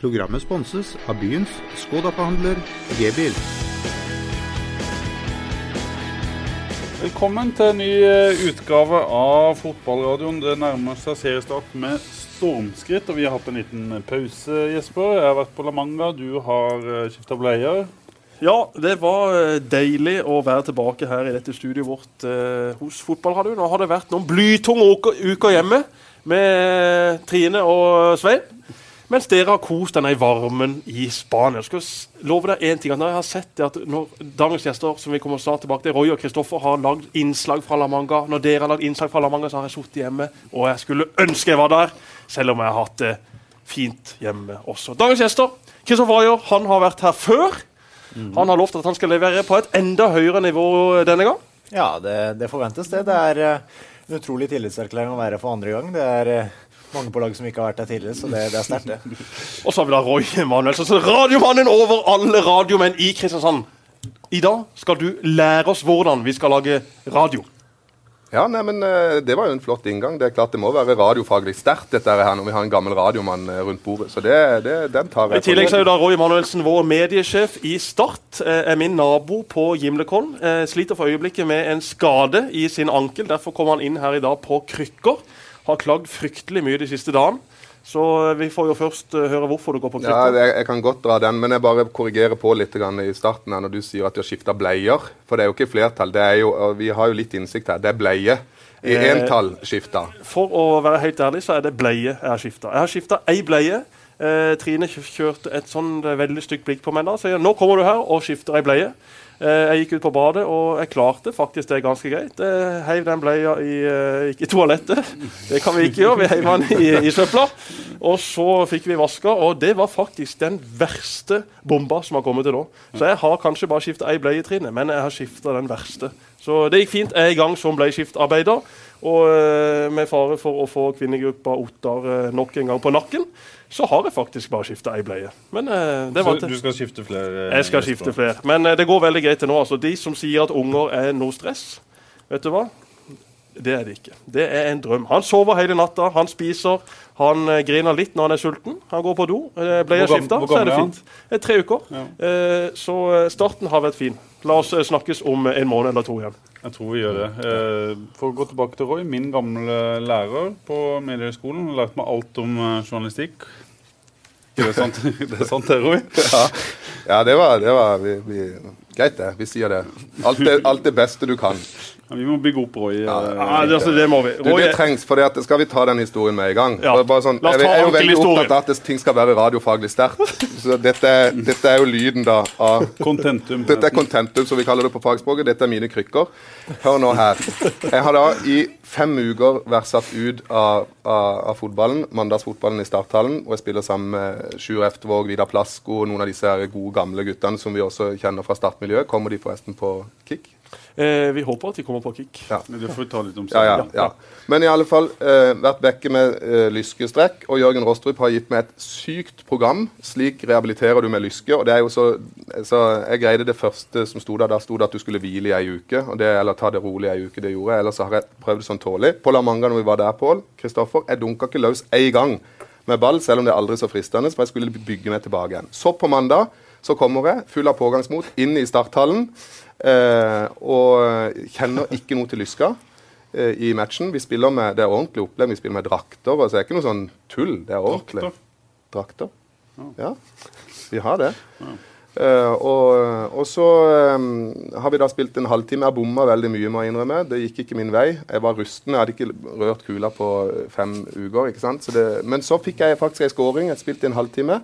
Programmet sponses av byens Skoda-forhandler G-bil. Velkommen til en ny eh, utgave av Fotballradioen. Det nærmer seg seriestart med stormskritt, og vi har hatt en liten pause, Jesper. Jeg har vært på La Manga, du har skifta bleier. Ja, det var eh, deilig å være tilbake her i dette studioet vårt eh, hos Fotballradioen. Nå har det vært noen blytunge uker hjemme med Trine og Svein. Mens dere har kost denne i varmen i Spania. Jeg skal love deg en ting, at når jeg har sett det at når dagens gjester som vi kommer snart tilbake til, Roy og Kristoffer har lagd innslag fra La Manga, når dere har lagd innslag fra La Manga, så har jeg sittet hjemme, og jeg skulle ønske jeg var der, selv om jeg har hatt det fint hjemme også. Dagens gjester, Kristoffer Ayer, han har vært her før. Mm. Han har lovt at han skal levere på et enda høyere nivå denne gang. Ja, det, det forventes det. Det er uh, en utrolig tillitserklæring å være for andre gang. Det er uh, mange på laget som ikke har vært der tidligere, så det, det er sterkt, det. Og så har vi da Roy Emanuelsen, så radiomannen over alle radiomenn i Kristiansand. I dag skal du lære oss hvordan vi skal lage radio. Ja, nei, men uh, Det var jo en flott inngang. Det er klart det må være radiofaglig sterkt dette her når vi har en gammel radiomann uh, rundt bordet. Så det, det, den tar jeg I tillegg så er jo da Roy Emanuelsen, vår mediesjef i Start, uh, er min nabo på Gimlekollen. sliter for øyeblikket med en skade i sin ankel. Derfor kommer han inn her i dag på krykker har klagd fryktelig mye de siste dagene. Så eh, vi får jo først uh, høre hvorfor du går på krykker. Ja, jeg, jeg, kan godt dra den, men jeg bare korrigerer på litt i starten her når du sier at du har skifta bleier. For det er jo ikke flertall. Det er jo, vi har jo litt innsikt her. Det er bleie. I entall eh, skifta. For å være helt ærlig, så er det bleie jeg har skifta. Jeg har skifta ei bleie. Eh, Trine kjørte et sånn veldig stygt blikk på meg da. Sier nå kommer du her og skifter ei bleie. Eh, jeg gikk ut på badet, og jeg klarte faktisk det ganske greit. Jeg heiv den bleia i eh, i toalettet, det kan vi ikke gjøre, vi heiv den i, i søpla. Og så fikk vi vaska, og det var faktisk den verste bomba som har kommet til nå. Så jeg har kanskje bare skifta ei bleie, trinnet, men jeg har skifta den verste. Så det gikk fint. Jeg er i gang som bleieskiftarbeider. Og med fare for å få kvinnegruppa Ottar nok en gang på nakken, så har jeg faktisk bare skifta ei bleie. Men, uh, så du skal skifte flere? jeg skal skifte flere. Men det går veldig greit til nå. Altså, de som sier at unger er noe stress, vet du hva? Det er det ikke. Det er en drøm. Han sover hele natta, han spiser. Han griner litt når han er sulten. Han går på do. Bleia skifta, så er det fint. Det er tre uker. Ja. så starten har vært fin. La oss snakkes om en måned eller to igjen. Jeg tror vi gjør det. Eh, for å gå tilbake til Roy. Min gamle lærer på Mediehøgskolen lærte meg alt om eh, journalistikk. Det er sant, det, er sant det, Roy? Ja, ja det var, det var vi, vi, greit, det. Vi sier det. Alt, det. alt det beste du kan. Ja, vi må bygge opp Roy. Ja, ja det, altså, det, må vi. Roy, du, det trengs, for det skal vi ta den historien med i gang. Ja. Sånn, jeg, jeg, er jo veldig opptatt av at ting skal være radiofaglig sterkt. Så dette, dette, er jo lyden da av Contentum. Dette er contentum, som vi kaller det på fagspråket. Dette er mine krykker. Hør nå her. Jeg har da i fem uker vært satt ut av, av, av fotballen, mandagsfotballen i Starthallen, og jeg spiller sammen med Sjur Eftervåg, Vidar Plasko og noen av disse gode, gamle guttene som vi også kjenner fra startmiljøet. Kommer de forresten på kick? Eh, vi håper at de kommer på kick. Ja. Men det får vi ta litt om ja, ja, ja, Men i alle fall eh, vært vekke med eh, lyskestrekk. Og Jørgen Rostrup har gitt meg et sykt program. Slik rehabiliterer du med lyske. Og det er jo så, så Jeg greide det første som sto der. Da sto det at du skulle hvile i ei uke. Og det, eller ta det rolig i ei uke. Det gjorde jeg. Ellers har jeg prøvd sånn tålelig. På La Manga når vi var der, Pål Kristoffer, jeg dunka ikke løs én gang med ball, selv om det er aldri så fristende. For jeg skulle bygge meg tilbake igjen. Så på mandag så kommer jeg full av pågangsmot inn i starthallen. Eh, og kjenner ikke noe til Lyska eh, i matchen. Vi spiller med, Det er ordentlig opplegg. Vi spiller med drakter. og så er det ikke noe sånn tull. Det er ordentlig. Drakter? Ja, vi har det. Uh, og, og, så um, har vi da spilt en halvtime. Jeg bomma veldig mye, må jeg innrømme. Det gikk ikke min vei. Jeg var rusten. Jeg hadde ikke rørt kula på fem uker. ikke sant? Så det, men så fikk jeg faktisk ei scoring. Jeg spilte i en halvtime.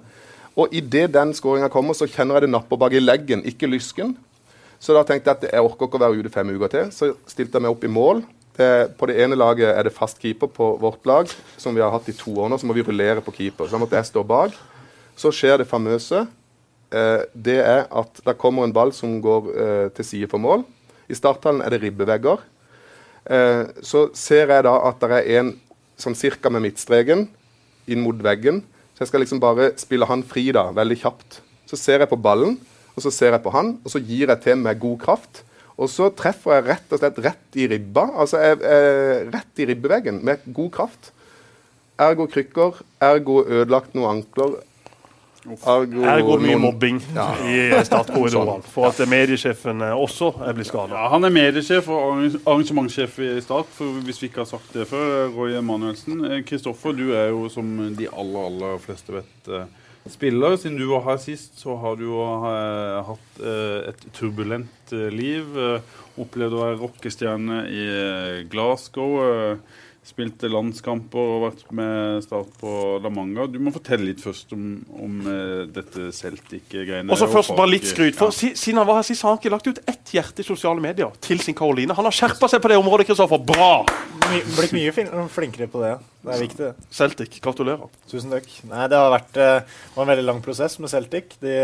Og idet den skåringa kommer, så kjenner jeg det napper bak i leggen, ikke lysken. Så da tenkte jeg at jeg orker ikke å være ute fem uker til. Så stilte jeg meg opp i mål. Det, på det ene laget er det fast keeper på vårt lag, som vi har hatt i to år nå. Så må vi rullere på keeper. Så da måtte jeg stå bak. Så skjer det famøse. Eh, det er at det kommer en ball som går eh, til side for mål. I starthallen er det ribbevegger. Eh, så ser jeg da at det er en sånn cirka med midtstreken inn mot veggen. Så jeg skal liksom bare spille han fri da, veldig kjapt. Så ser jeg på ballen og så ser jeg på han, og så gir jeg til med god kraft. Og så treffer jeg rett og slett rett i ribba, altså jeg, jeg, rett i ribbeveggen med god kraft. Ergo krykker, ergo ødelagt noen ankler. Ergo, Ergo mye noen- mobbing Ja. i startkorridoren. For at mediesjefen eh, også er blitt skada. Ja, han er mediesjef og arrange- arrangementssjef i Start, for hvis vi ikke har sagt det før. Roy Emanuelsen. Eh, Kristoffer, du er jo som de aller, aller fleste vet eh, spiller. Siden du var her sist, så har du jo eh, hatt eh, et turbulent eh, liv. Opplevde opplevd å være rockestjerne i Glasgow. Eh, Spilte landskamper og vært med Start på La Manga. Du må fortelle litt først om, om eh, dette Celtic-greiene. Og så først bare litt skryt. For Ja. Siden han var her sist, har han ikke lagt ut ett hjerte i sosiale medier til sin Karoline. Han har skjerpa seg på det området, Kristoffer. Bra! My, blitt mye flinkere på det. Det er viktig. Celtic, gratulerer. Tusen takk. Nei, det har vært eh, det var en veldig lang prosess med Celtic. Det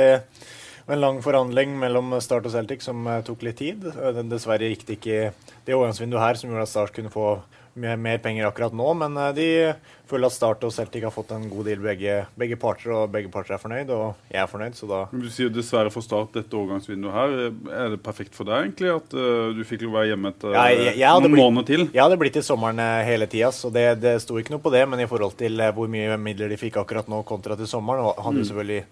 var en lang forhandling mellom Start og Celtic som eh, tok litt tid. Eh, Dessverre gikk det ikke det overgangsvinduet her som gjorde at Start kunne få mer, mer penger akkurat nå, men eh, de føler at Start og Celtic har fått en god deal begge, begge parter, og begge parter er fornøyd, og jeg er fornøyd, så da Du sier dessverre for Start dette overgangsvinduet her. Er det perfekt for deg egentlig at uh, du fikk være hjemme etter Ja, jeg- jeg noen blitt- måneder til? Det er blitt til sommeren eh, hele tida, så det, det sto ikke noe på det. Men i forhold til eh, hvor mye midler de fikk akkurat nå kontra til sommeren, og hadde jo selvfølgelig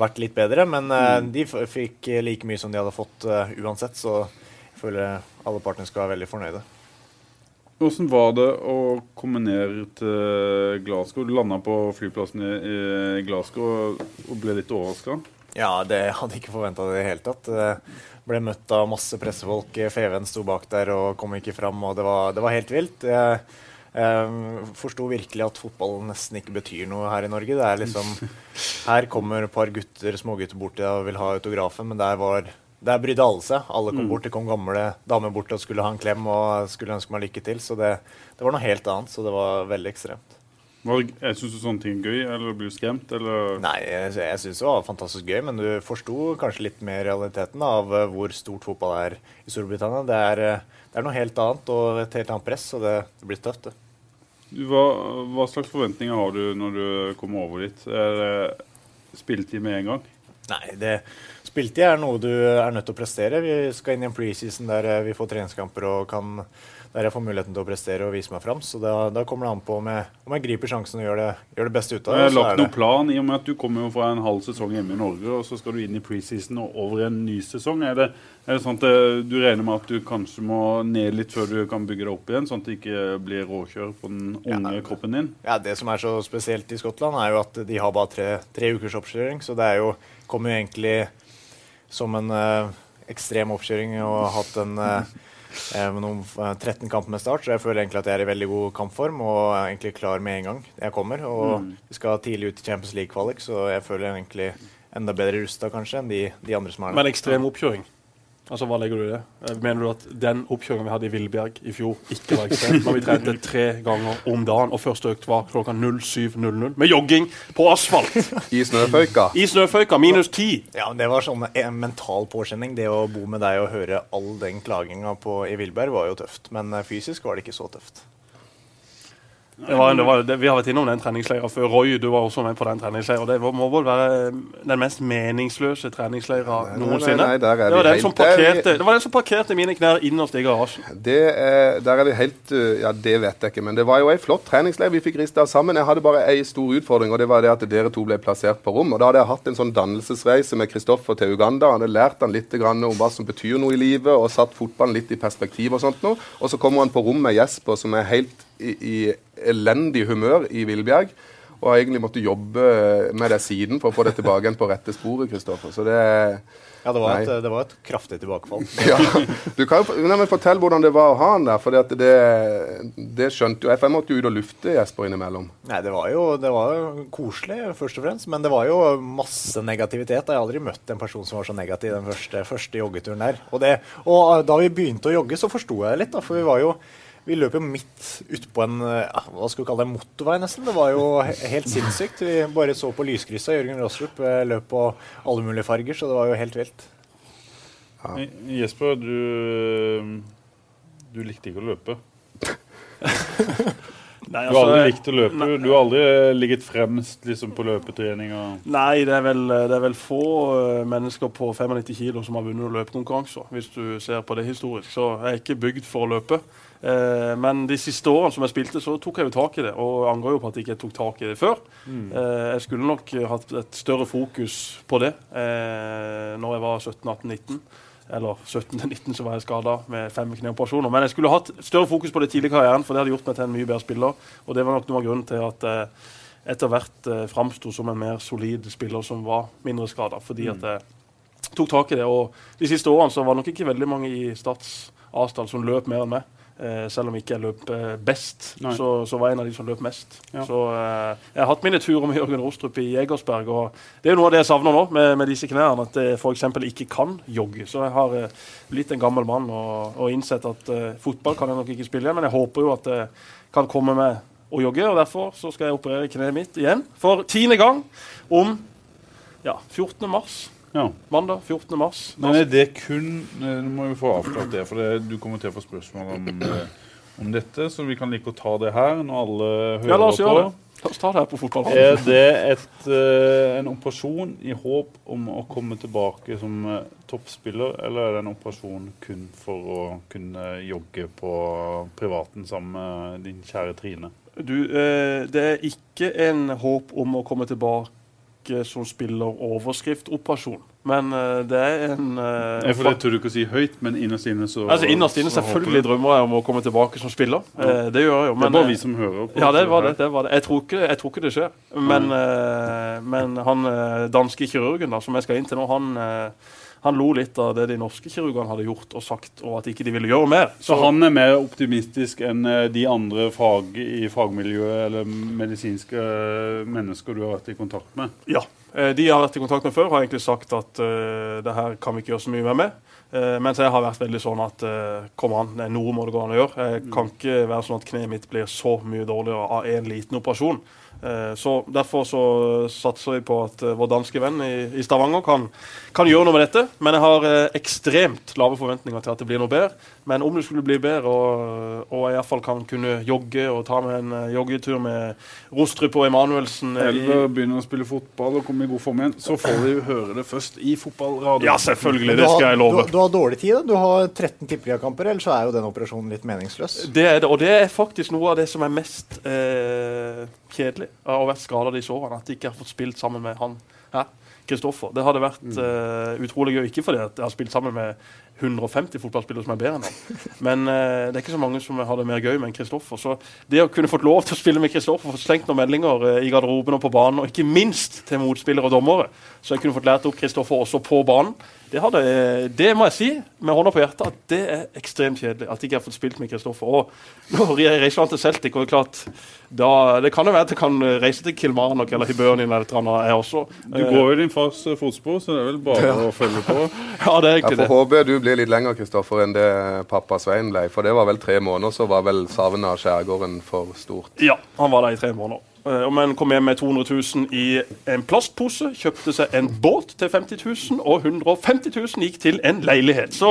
vært litt bedre. Men eh, de fikk eh, like mye som de hadde fått eh, uansett, så jeg føler alle partene skal være veldig fornøyde. Hvordan var det å komme ned til Glasgow? Du landa på flyplassen i, Glasgow og ble litt overraska. Ja, det hadde jeg ikke forventa det i det hele tatt. Jeg Ble møtt av masse pressefolk. Eh, Feven sto bak der og kom ikke fram, og det var, det var helt vilt. Jeg jeg forsto virkelig at fotball nesten ikke betyr noe her i Norge. Det er liksom Her kommer et par gutter, smågutter bort til deg og vil ha autografen, men der var der brydde alle seg. Alle kom bort. Det kom gamle damer bort og skulle ha en klem og skulle ønske meg lykke til. Så det, det var noe helt annet. Så det var veldig ekstremt. Jeg syns sånne ting er gøy, eller blir du skremt, eller Nei, jeg, jeg syns det var fantastisk gøy, men du forsto kanskje litt mer realiteten av eh, hvor stort fotball er i Storbritannia. Det er, eh, det er noe helt annet og et helt annet press, og det, det blir tøft, det. hva, hva slags forventninger har du når du kommer over dit? Er det spilletid med en gang? Nei, det spilletid er noe du er nødt til å prestere. Vi skal inn i en preseason der eh, vi får treningskamper og kan der jeg får muligheten til å prestere og vise meg fram. Så da, da kommer det an på om jeg, om jeg griper sjansen og gjør det, gjør det beste ut av det. Jeg har lagt noen plan, i og med at du kommer jo fra en halv sesong hjemme i Norge, og så skal du inn i preseason og over en ny sesong. Er det, er det sånn at eh, du regner med at du kanskje må ned litt før du kan bygge deg opp igjen, sånn at det ikke blir råkjør på den unge Ja. kroppen din? Ja, Det som er så spesielt i Skottland, er jo at de har bare tre, tre ukers oppkjøring. Så det er jo, kommer jo egentlig som en eh, ekstrem oppkjøring og har hatt en eh, eh, med noen, eh, 13 kamper med start. Så jeg føler egentlig at jeg er i veldig god kampform og er egentlig klar med en gang jeg kommer. Og vi skal tidlig ut i Champions League-kvalik, så jeg føler jeg egentlig enda bedre rusta kanskje enn de, de andre som er Men ekstrem oppkjøring. Altså, Hva legger du i det? Eh, Mener du at den oppkjøringen vi hadde i Villbjerg i fjor, ikke var ekstrem? Når vi trente tre ganger om dagen, og første økt var klokka 07.00 med jogging på asfalt I snøføyka. i snøføyka, minus ti. Ja, men Det var sånn en mental påkjenning. Det å bo med deg og høre all den klaginga i Villberg var jo tøft. Men eh, fysisk var det ikke så tøft. Det var, det var, det, vi har vært innom den treningsleiren før. Roy, du var også med på den treningsleiren. Det må vel være den mest meningsløse treningsleiren noensinne. nei, nei, der er det, var vi den som helt- der er vi- parkerte, det var den som parkerte mine knær innerst i garasjen. Det er, der er vi helt uh, Ja, det vet jeg ikke, men det var jo ei flott treningsleir vi fikk rista sammen. Jeg hadde bare ei stor utfordring, og det var det at dere to ble plassert på rom. Og da hadde jeg hatt en sånn dannelsesreise med Kristoffer til Uganda. Han hadde lært han litt grann om hva som betyr noe i livet, og satt fotballen litt i perspektiv og sånt noe. Og så kommer han på rom med Jesper, som er helt i, i elendig humør i Villbjerg. Og har egentlig måttet jobbe med det siden for å få det tilbake igjen på rette sporet, Kristoffer. Så det Ja, det var, et, det var et kraftig tilbakefall. ja, du kan jo nei, men Fortell hvordan det var å ha han der. For det, det skjønte jo jeg. For jeg måtte jo ut og lufte Jesper innimellom. Nei, det var, jo, det var jo koselig, først og fremst. Men det var jo masse negativitet. Jeg har aldri møtt en person som var så negativ den første, første joggeturen der. Og, det, og da vi begynte å jogge, så forsto jeg det litt. Da, for vi var jo vi løp jo midt utpå en ja, hva skal vi kalle det, motorvei, nesten. Det var jo helt sinnssykt. Vi bare så på lyskrysset. Jørgen Rostrup eh, løp på alle mulige farger, så det var jo helt vilt. Ja. Jesper, du, du likte ikke å løpe. Nei, Du har aldri altså, likt å løpe? Du har aldri ligget fremst liksom, på løpetrening? Nei, det er, vel, det er vel få eh, mennesker på 95 kilo som har vunnet løpekonkurranser, hvis du ser på det historisk. Så jeg er ikke bygd for å løpe. Eh, men de siste årene som jeg spilte, så tok jeg jo tak i det. Og angrer jo på at jeg ikke tok tak i det før. Eh, jeg skulle nok hatt et større fokus på det eh, når jeg var 17-18-19. Eller 17-19 så var jeg skada med fem kneoperasjoner. Men jeg skulle hatt større fokus på det tidlig i karrieren, for det hadde gjort meg til en mye bedre spiller. Og det var nok noe av grunnen til at jeg etter hvert eh, framsto som en mer solid spiller som var mindre skada. Fordi at jeg tok tak i det. Og de siste årene så var det nok ikke veldig mange i Stats A-stall som løp mer enn meg. Eh, selv om ikke jeg løp eh, best, så, så var jeg en av de som løp mest. Ja. Så eh, Jeg har hatt mine turer med Jørgen Rostrup i Jegersberg. og Det er jo noe av det jeg savner nå med, med disse knærne, at jeg f.eks. ikke kan jogge. Så jeg har blitt en gammel mann og, og innsett at uh, fotball kan jeg nok ikke spille, igjen, men jeg håper jo at jeg kan komme med å jogge. og Derfor så skal jeg operere kneet mitt igjen for tiende gang om ja, 14. mars. Ja. Mandag 14. mars. Men er det kun eh, Nå må vi få avklart det, for det, du kommer til å få spørsmål om, eh, om dette, så vi kan like å ta det her når alle hører Ja, la oss på. gjøre det. La oss ta det her på fotballbanen. Er det et, eh, en operasjon i håp om å komme tilbake som toppspiller, eller er det en operasjon kun for å kunne jogge på privaten sammen med din kjære Trine? Du, det er ikke en håp om å komme tilbake som spiller overskriftoperasjon. Men uh, det er en uh, for det tør du ikke å si høyt, men innerst inne så Altså Innerst inne selvfølgelig drømmer jeg om å komme tilbake som spiller. Eh, det gjør jeg jo. Det er bare eh, vi som hører på. Ja, det var det. det, var det. Jeg, tror ikke, jeg tror ikke det skjer. Men, eh, men han eh, danske kirurgen da, som jeg skal inn til nå, han, eh, han lo litt av det de norske kirurgene hadde gjort og sagt, og at ikke de ville gjøre mer. Så han er mer optimistisk enn eh, de andre fag i fagmiljøet eller medisinske eh, mennesker du har vært i kontakt med? Ja. eh, De jeg har vært i kontakt med før, har egentlig sagt at uh, det her kan vi ikke gjøre så mye mer med. Uh, mens jeg har vært veldig sånn at uh, kom an, noe må det gå an å gjøre. Jeg kan ikke være sånn at kneet mitt blir så mye dårligere av en liten operasjon. Eh, så Derfor så satser vi på at eh, vår danske venn i, Stavanger kan, kan gjøre noe med dette. Men jeg har eh, ekstremt lave forventninger til at det blir noe bedre. Men om det skulle bli bedre, og, og jeg iallfall kan kunne jogge og ta med en eh, joggetur med Rostrup og Emanuelsen eh, Eller begynne å spille fotball og komme i god form igjen, så får jo høre det først i fotballradioen. Ja, selvfølgelig. Det skal jeg love. Du, du har dårlig tid. da. Du har 13 tippeligakamper, ellers så er jo den operasjonen litt meningsløs. Det er det, og det er faktisk noe av det som er mest eh, kjedelig av å ha vært skada disse årene. At jeg ikke har fått spilt sammen med han her, Kristoffer. Det hadde vært uh, utrolig gøy. Ikke fordi at jeg har spilt sammen med 150 fotballspillere som er bedre enn ham. men eh, det er ikke så mange som har det mer gøy med enn Kristoffer. Så det å kunne fått lov til å spille med Kristoffer, få slengt noen meldinger eh, i garderoben og på banen, og ikke minst til motspillere og dommere, så jeg kunne fått lært opp Kristoffer også på banen, det, hadde, det må jeg si med hånda på hjertet at det er ekstremt kjedelig at jeg ikke har fått spilt med Kristoffer. Og når jeg reiser han til Celtic, og det er klart da, Det kan jo være at jeg kan reise til Kilmarnock eller Hibernian eller et eller annet, jeg også. Du går jo din fars eh, fotspor, så det er vel bare å følge på. Ja, det er Jeg får håpe du blir litt lenger Kristoffer, enn det pappa Svein ble. For det var vel tre måneder, så var vel savnet av skjærgården for stort. Ja, han var der i tre måneder. Eh, en kom hjem med 200 000 i en plastpose, kjøpte seg en båt til 50 000, og 150 000 gikk til en leilighet. Så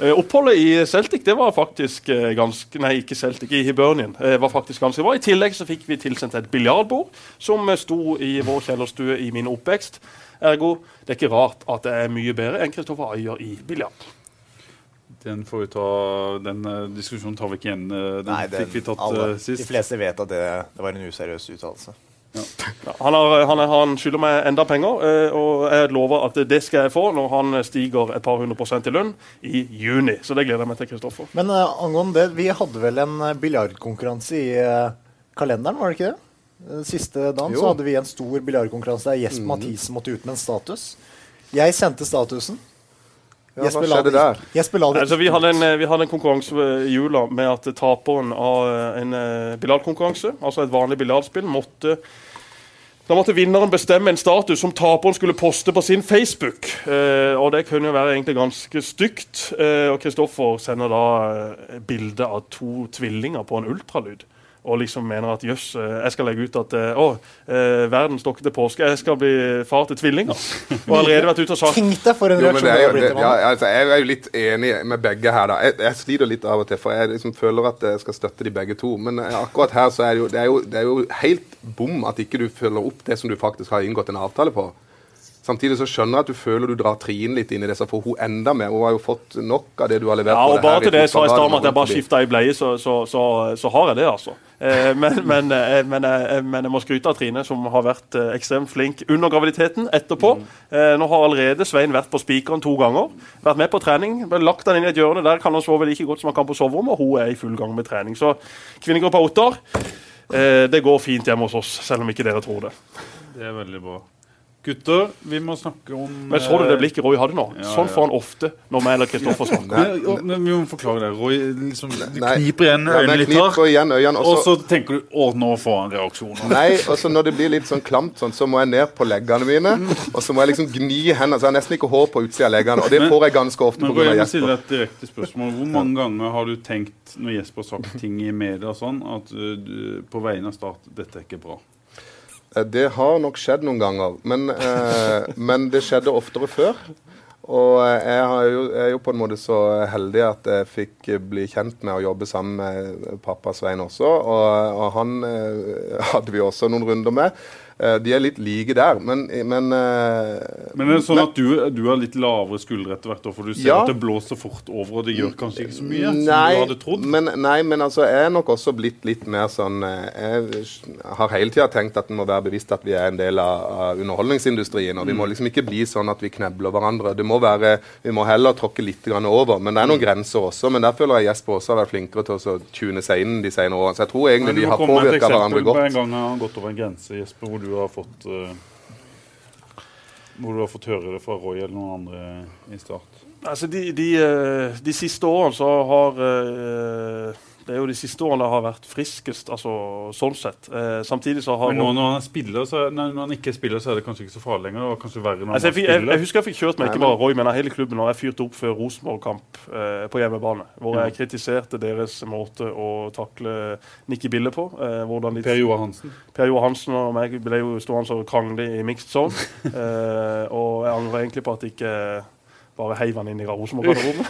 eh, oppholdet i Celtic det var faktisk eh, ganske Nei, ikke Celtic, i Hibernian. eh, var faktisk ganske bra. I tillegg så fikk vi tilsendt et biljardbord som sto i vår kjellerstue i min oppvekst. Ergo, det er ikke rart at det er mye bedre enn Kristoffer Ayer i biljard. Den får vi ta, den eh, diskusjonen tar vi ikke igjen. eh, Den Nei, den, fikk vi tatt alle, eh, sist. de fleste vet at det, det var en useriøs uttalelse. Ja, han, har, han, han skylder meg enda penger, og jeg lover at det skal jeg få når han stiger et par hundre prosent i lønn i juni. Så det gleder jeg meg til, Kristoffer. Men uh, angående det, vi hadde vel en biljardkonkurranse i uh, kalenderen, var det ikke det? Siste dagen Jo. så hadde vi en stor biljardkonkurranse der Jesper Mathisen måtte ut med en status. Jeg sendte statusen. Ja, hva skjedde der? Altså, vi, hadde en, eh, vi hadde en konkurranse i jula med at taperen av eh, en uh, biljardkonkurranse, altså et vanlig biljardspill, måtte da måtte vinneren bestemme en status som taperen skulle poste på sin Facebook. Eh, og Det kunne jo være egentlig ganske stygt. Eh, og Kristoffer sender da eh, bilde av to tvillinger på en ultralyd. Og liksom mener at jøss, eh, jeg skal legge ut at eh, å, eh, verden står ikke til påske, jeg skal bli far til tvillinger. Og allerede vært ute og sagt Tenk deg for en reaksjon det er jo, det, ja, altså, jeg er jo litt enig med begge her. da. Jeg, jeg sliter litt av og til, for jeg liksom føler at jeg skal støtte de begge to. Men akkurat her så er det jo, det er jo, det er jo helt bom at ikke du følger opp det som du faktisk har inngått en avtale på. Samtidig så skjønner jeg at du føler du drar Trine litt inn i det, så får hun enda mer. Hun har jo fått nok av det du har levert. Ja, og bare til det jeg sa i stad om at jeg bare skifta i bleie, så, så, så, så har jeg det, altså. Eh, men, men, eh, men, eh, men jeg må skryte av Trine, som har vært ekstremt flink under graviditeten. Etterpå. Eh, nå har allerede Svein vært på spikeren to ganger. Vært med på trening. Lagt han inn i et hjørne. Der kan han sove like godt som han kan på soverommet, og hun er i full gang med trening. Så kvinnegruppa Ottar, eh, det går fint hjemme hos oss, selv om ikke dere tror det. Det er veldig bra. Gutter, vi må snakke om Men så du det blikket Roy hadde nå? Ja, Sånn ja. får han ofte når vi eller Kristoffer snakker. Men, men vi må forklare det. Roy liksom, du Nei. kniper igjen øynene litt her, igjen øynene, og så så tenker du å, nå får han reaksjoner. Nei, og så når det blir litt sånn klamt, sånn, så må jeg ned på leggene mine. Og så må jeg liksom gni hendene, så jeg har nesten ikke hår på utsida av leggene. Og det Men- får jeg ganske ofte pga. Jesper. et direkte spørsmål. Hvor mange ganger har du tenkt, når Jesper har sagt ting i media og sånn, at uh, du, på vegne av Start dette er ikke bra? Eh, Det har nok skjedd noen ganger, men, eh, men det skjedde oftere før. Og eh, jeg, har jo, jeg er jo på en måte så heldig at jeg fikk eh, bli kjent med å jobbe sammen med pappa Svein også. Og, og han eh, hadde vi også noen runder med. Eh, de er litt like der, men, men eh, Men er det sånn at du, du har litt lavere skuldre etter hvert for du ser Ja. at det blåser fort over, og det gjør kanskje ikke så mye som du hadde trodd? Men, nei, men altså, jeg er nok også blitt litt mer sånn eh, Jeg har hele tida tenkt at en må være bevisst at vi er en del av, av underholdningsindustrien. Og vi Mm. må liksom ikke bli sånn at vi knebler hverandre. Det må være, Vi må heller tråkke litt grann over. Men det er Mm. noen grenser også. Men der føler jeg Jesper også har vært flinkere til å tune seg inn de senere årene. Så jeg tror Men egentlig du de må har komme med et påvirka hverandre eksempel på en godt. gang han har gått over en grense, Jesper, hvor du har fått eh, Hvor du har fått høre det fra Roy eller noen andre i Start. Altså, de, de, eh, de siste årene så har eh, Det er jo de siste årene har vært friskest, altså sånn sett. Eh, samtidig så har Men nå når han er spiller, så, nei, når han ikke er spiller, så er det kanskje ikke så farlig lenger. Og kanskje verre når Altså, jeg, jeg, jeg husker jeg fikk kjørt meg, ikke bare Roy, men hele klubben, når jeg fyrte opp før Rosenborg-kamp eh, på hjemmebane. Hvor jeg kritiserte deres måte å takle Nikki Bille på. Eh, de, Per Joar Hansen. Per Johansen og meg ble jo stående og krangle i mixed zone. Eh, og jeg angrer egentlig på at ikke bare heiv han inn i Rosenborg-garderoben.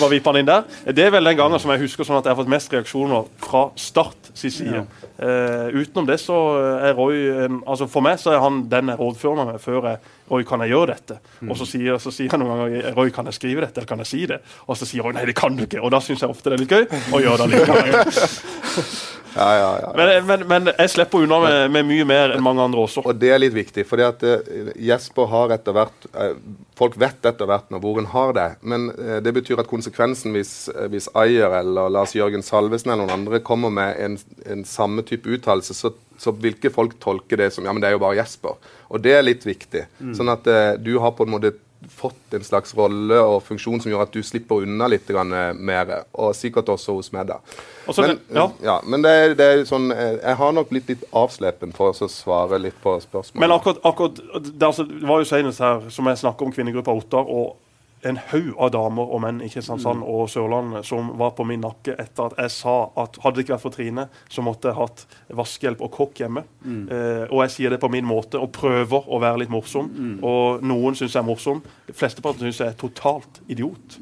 Bare vipp han inn der. Det er vel den gangen som jeg husker sånn at jeg har fått mest reaksjoner fra Start sin side. Eh, utenom det så er Roy en, altså For meg så er han den jeg rådfører meg før jeg Roy, kan jeg gjøre dette? Og så sier, så sier jeg noen ganger Roy, kan jeg skrive dette, eller kan jeg si det? Og så sier Roy nei, det kan du ikke. Og da syns jeg ofte det er litt gøy å gjøre det likevel. Ja, ja, ja. Men, men, men jeg slipper unna med, med mye mer enn mange andre også. Og det er litt viktig, fordi at eh, Jesper har etter hvert eh, Folk vet etter hvert nå hvor en har det, men eh, det betyr at konsekvensen hvis, hvis Ayer eller Lars Jørgen Salvesen eller noen andre kommer med en, en samme type uttalelse, så, så vil ikke folk tolke det som ja, men det er jo bare Jesper. Og det er litt viktig. Sånn at du har på en måte fått en slags rolle og funksjon som gjør at du slipper unna litt eh, mer, og sikkert også hos meg. da. Også Men, ja. ja, men det, det er sånn, eh, jeg har nok blitt litt avslepen for å svare litt på spørsmålet. Men akkurat, akkurat det, altså, det var jo senest her, som jeg snakket om kvinnegruppa Ottar, og en haug av damer og menn i Kristiansand og Sørlandet som var på min nakke etter at jeg sa at hadde det ikke vært for Trine, så måtte jeg hatt vaskehjelp og kokk hjemme. Eh, og jeg sier det på min måte og prøver å være litt morsom. Og noen syns jeg er morsom. Flesteparten syns jeg er totalt idiot.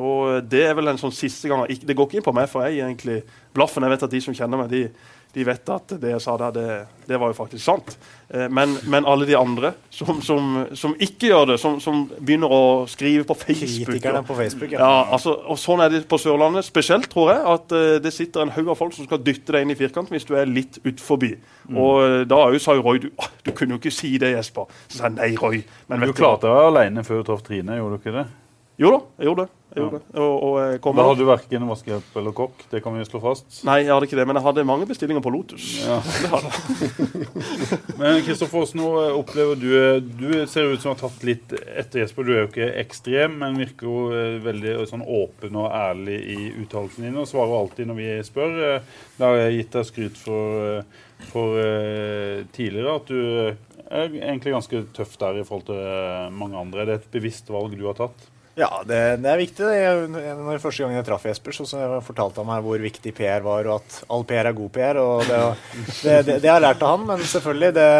Og det er vel en sånn siste gang Det går ikke inn på meg, for jeg egentlig blaffen. Jeg vet at de som kjenner meg, de, de vet at det jeg sa der, det, det var jo faktisk sant. Eh, men, men alle de andre som, som, som ikke gjør det, som, som begynner å skrive på Facebook Kritikerne og- på Facebook, ja, ja altså, og Sånn er det på Sørlandet spesielt, tror jeg. At eh, det sitter en haug av folk som skal dytte deg inn i firkanten hvis du er litt utforbi. Og eh, da òg sa jo Roy du, du kunne jo ikke si det, Jesper. Så sa jeg nei, Roy. Men Du klarte deg alene før du traff Trine, gjorde du ikke det? Jo da, jeg gjorde det. Jeg gjorde det. Og, og jeg kom Da hadde du verken vaskehjelp eller kokk, det kan vi slå fast. Nei, jeg hadde ikke det, men jeg hadde mange bestillinger på Lotus. Ja. Det hadde jeg. Men Kristoffer, nå opplever du eh, Du ser ut som du har tatt litt etter Jesper. Du er jo ikke ekstrem, men virker jo eh, veldig sånn åpen og ærlig i uttalelsene dine og svarer alltid når vi spør. Da har jeg gitt deg skryt for, eh, for eh, tidligere, at du er egentlig ganske tøff der i forhold til eh, mange andre. Er det et bevisst valg du har tatt? Ja, det, det er viktig. Det. Jeg, når første gang jeg traff Jesper, så, så fortalte han meg hvor viktig PR var, og at all PR er god PR. og Det, det, det, det har jeg lært av han, men selvfølgelig det,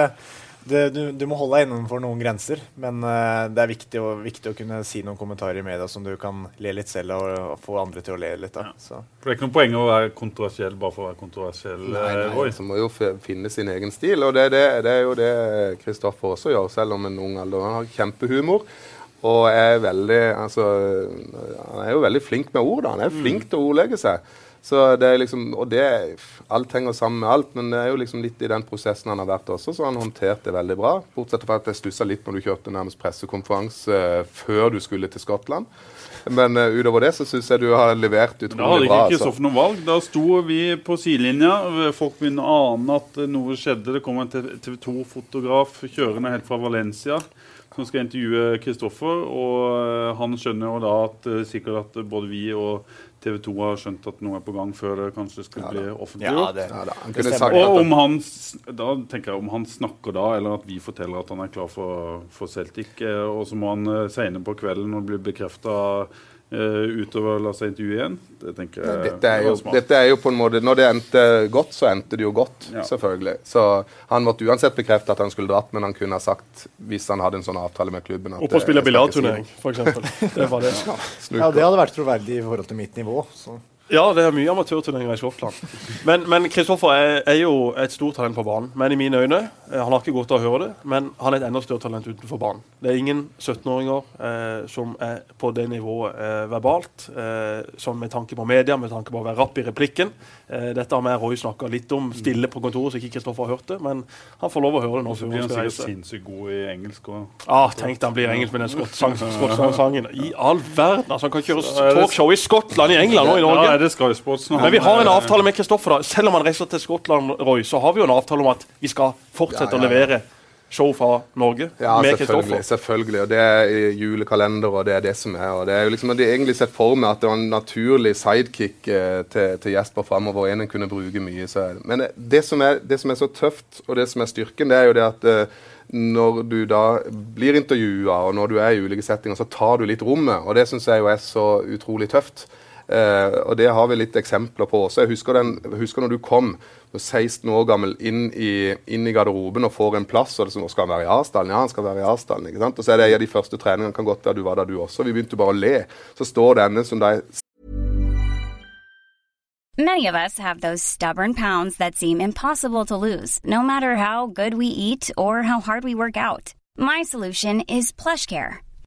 det, du, du, må holde deg innenfor noen grenser, men uh, det er viktig, og, viktig, å kunne si noen kommentarer i media som du kan le litt selv og, og få andre til å le litt av. Ja. For Det er ikke noe poeng å være kontroversiell bare for å være kontroversiell? Nei, nei, Roy. Må jo finne sin egen stil, og det, det, det er jo det Kristoffer også gjør, selv om en ung alder. Han har kjempehumor. Og er veldig, altså, han er jo veldig flink med ord. da. Han er mm. flink til å ordlegge seg. Så det er liksom, og det, Alt henger sammen med alt, men det er jo liksom litt i den prosessen han har vært også, så han håndterte det veldig bra. Bortsett fra at jeg stussa litt når du kjørte nærmest pressekonferanse uh, før du skulle til Skottland. Men uh, utover det så syns jeg du har levert utrolig bra. Da hadde ikke Kristoffer noe valg. Da sto vi på sidelinja. Folk begynner å ane at noe skjedde. Det kom en TV 2-fotograf kjørende helt fra Valencia som skal intervjue Kristoffer. Og eh, han skjønner jo da at sikkert at både vi og TV 2 har skjønt at noe er på gang før det kanskje skulle ja, bli offentliggjort. Ja, ja, og om han, da tenker jeg om han snakker da, eller at vi forteller at han er klar for, for Celtic, eh, og så må han eh, senere på kvelden når det blir bekrefta utover å la seg intervjue igjen. Det tenker jeg dette er, jo, dette er jo på en måte, Når det endte godt, så endte det jo godt, ja. selvfølgelig. Så han måtte uansett bekrefte at han skulle dratt, men han kunne ha sagt, hvis han hadde en sånn avtale med klubben Og på å spille biljardturnering, f.eks. Det var det. Ja, det hadde vært troverdig i forhold til mitt nivå. Så. Ja, det er mye amatørturneringer i Skottland. Men Kristoffer er, er, jo et stort talent på banen. Men i mine øyne eh, Han har ikke godt av å høre det, men han er et enda større talent utenfor banen. Det er ingen 17-åringer eh, som er på det nivået eh, verbalt, eh, som med tanke på media, med tanke på å være rapp i replikken. Eh, dette har vi Roy snakka litt om stille på kontoret, så ikke Kristoffer har hørt det. Men han får lov å høre det nå. Så blir han sikkert sinnssykt god i engelsk. òg. Ah, tenk deg han blir engelsk med den skottsangen. I all verden! Altså, han kan kjøre talkshow i Skottland, i England og i Norge. Er det Sky Sports. Men vi har en avtale med Kristoffer. da. Selv om han reiser til Skottland, Roy, så har vi jo en avtale om at vi skal fortsette ja, ja, ja. å levere show fra Norge ja, med Kristoffer. Selvfølgelig. Og det er julekalender, og det er det som er. og Det er jo liksom, de egentlig sett for meg at det var en naturlig sidekick eh, til, til, Jesper framover. En en kunne bruke mye. Så. Men det som, er, det som, er, så tøft, og det som er styrken, det er jo det at eh, når du da blir intervjua, og når du er i ulike settinger, så tar du litt rommet. Og det syns jeg jo er så utrolig tøft. Eh, og Det har vi litt eksempler på også. Jeg husker, den, husker når du kom 16 år gammel inn i, inn i, garderoben og får en plass. og det som, Skal han være i Arsdalen? Ja, han skal være i Arsdalen. ikke sant? Og så er det en av de første treningene. Kan godt være du var der, du også. Vi begynte bare å le. Så står denne som de Many of us have those stubborn pounds that seem impossible to lose, no matter how good we eat or how hard we work out. My solution is PlushCare.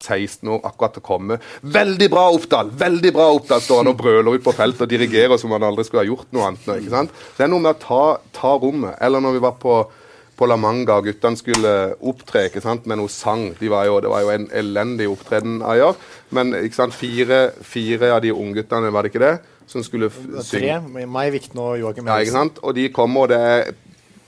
16 år, akkurat å komme. Veldig bra, Oppdal! Veldig bra, Oppdal! Står han og brøler ut på feltet og dirigerer som han aldri skulle ha gjort noe annet. ikke sant? Det er noe med å ta, ta rommet. Eller når vi var på, på La Manga og guttene skulle opptre ikke sant, med noe sang. De var jo, det var jo en elendig opptreden av gjør. Men ikke sant, fire, fire av de ungguttene, var det ikke det? Som skulle synge. Tre. Meg, Vikten og Joakim Ja, ikke sant? Og de kommer, og det er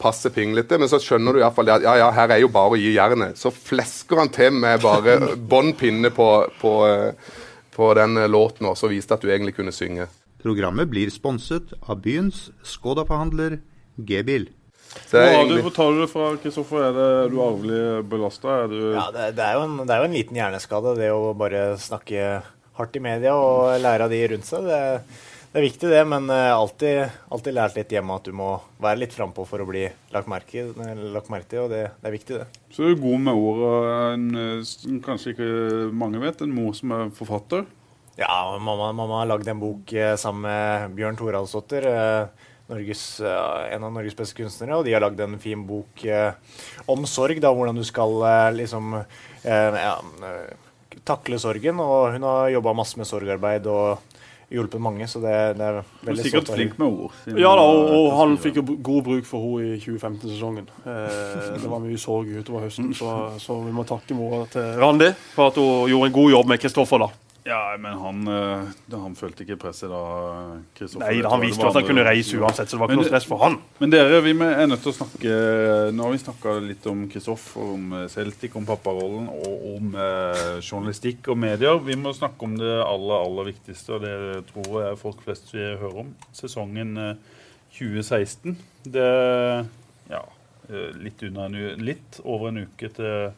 passe pinglete, men så skjønner du i hvert fall at ja, ja, her er jo bare å gi jernet. Så flesker han til med bare bånn pinne på, på, eh, på, den låten, og så viste at du egentlig kunne synge. Programmet blir sponset av byens Skoda-forhandler G-bil. Hvor tar du det fra, Kristoffer? Er, det du arvelig belasta? Ja, det, det, er en, det, er jo en, liten hjerneskade, det å bare snakke hardt i media og lære av de rundt seg. Det det er viktig, det, men uh, alltid, alltid, lært litt hjemme at du må være litt frampå for å bli lagt merke, lagt merke til, og det, det, er viktig, det. Så du er god med ord, og en, som kanskje ikke mange vet, en mor som er forfatter? Ja, mamma, mamma har lagd en bok uh, sammen med Bjørn Thoraldsdotter, uh, en av Norges beste kunstnere, og de har lagd en fin bok om sorg, da, hvordan du skal liksom ja, takle sorgen. Og hun har jobba masse med sorgarbeid og hjulpet mange. så det, det er veldig Sikkert flink med ord. Ja da, og, og han fikk jo god bruk for henne i 2015-sesongen. Eh, det var mye sorg utover høsten, så, så vi må takke mora til Randi for at hun gjorde en god jobb med Kristoffer. da. Ja, men han, eh, han følte ikke presset da, Kristoffer. Nei, han visste at han kunne reise uansett, så det var ikke noe stress for han. Men dere, vi er nødt til å snakke Nå har vi snakka litt om Kristoffer, om eh, Celtic, om papparollen og om eh, journalistikk og medier. Vi må snakke om det aller, aller viktigste, og det tror jeg folk flest vil høre om. Sesongen eh, 2016. Det ja, eh, litt, under en, litt over en uke til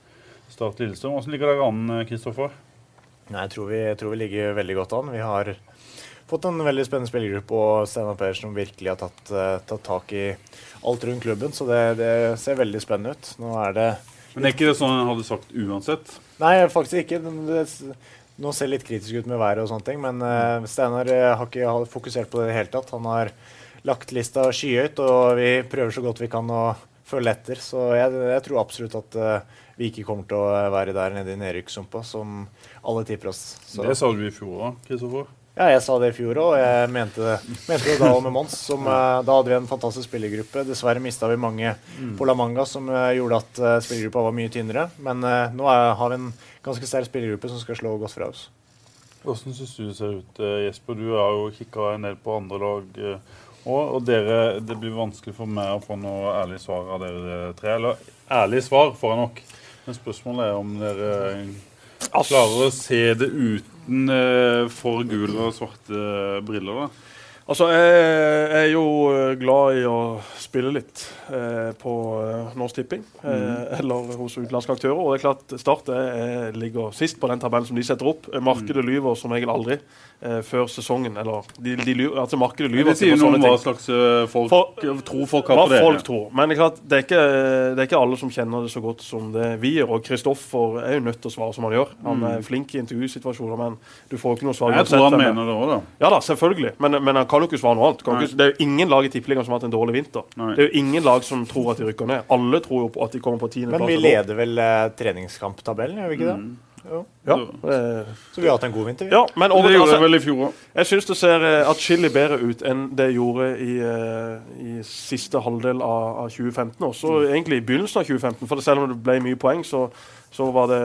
Start Lillestrøm. Hvordan ligger dere an, eh, Kristoffer? Nei, jeg tror, vi, jeg tror vi ligger veldig godt an. Vi har fått en veldig spennende spillergruppe og Steinar Pedersen som virkelig har tatt, eh, tatt tak i alt rundt klubben. Så det, det ser veldig spennende ut. Nå er det Men er ikke det sånn han hadde sagt uansett? Nei, faktisk ikke. Det, nå ser litt kritisk ut med været og sånne ting, men uh, Steinar eh, har ikke fokusert på det i det hele tatt. Han har lagt lista skyhøyt, og vi prøver så godt vi kan å følge etter. Så jeg, jeg tror absolutt at uh, vi ikke kommer til å være der nede i nedrykkssumpa, som alle tipper oss. Så, Det sa du i fjor òg, Kristoffer. ja, jeg sa det i fjor òg, og jeg mente det, mente det da òg med Mons. Som, uh, da hadde vi en fantastisk spillergruppe. Dessverre mista vi mange på La Manga, som uh, gjorde at uh, spillergruppa var mye tynnere. Men eh, nå er, har vi en ganske sterk spillergruppe som skal slå godt fra oss. Hvordan syns du det ser ut, eh, Jesper? Du har jo kikka en del på andre lag eh, og, og dere, det blir vanskelig for meg å få noe ærlig svar av dere tre. Eller ærlig svar får jeg nok. Men spørsmålet er om dere klarer å se det uten eh, for gule og svarte briller. da. Altså, jeg er jo eh, glad i å spille litt eh, på eh, Norsk Tipping. Eh, Eller hos utenlandske aktører. Og det er klart Start eh, ligger sist på den tabellen som de setter opp. Markedet lyver som regel aldri eh, før sesongen. Eller de, de lyver, altså markedet lyver det sier noe om hva slags eh, folk For- tror folk har Hva på dere. folk tror. Men det er klart, det er, ikke, det er ikke alle som kjenner det så godt som det vi gjør. Og Kristoffer er jo nødt til å svare som han gjør. Han er flink i intervjusituasjoner, men du får ikke noe svar. Mm. Jeg tror han det er. mener det òg, da. Ja da, selvfølgelig. Men, men han kan jo ikke svare noe annet. Kan ikke, det er jo ingen lag i Tippeligaen som har hatt en dårlig vinter. Nei. Det er jo ingen lag som tror at de rykker ned. Alle tror jo på at de kommer på tiendeplass. Men vi leder vel eh, treningskamptabellen, gjør vi ikke det? Jo. Ja, eh, Så vi har hatt en god vinter. vi. ja, men over, Det gjorde altså, vel i fjor òg. jeg syns det ser eh, atskillig bedre ut enn det gjorde i, eh, i siste halvdel av, av 2015. Også egentlig i begynnelsen av 2015. For selv om det ble mye poeng, så, så var det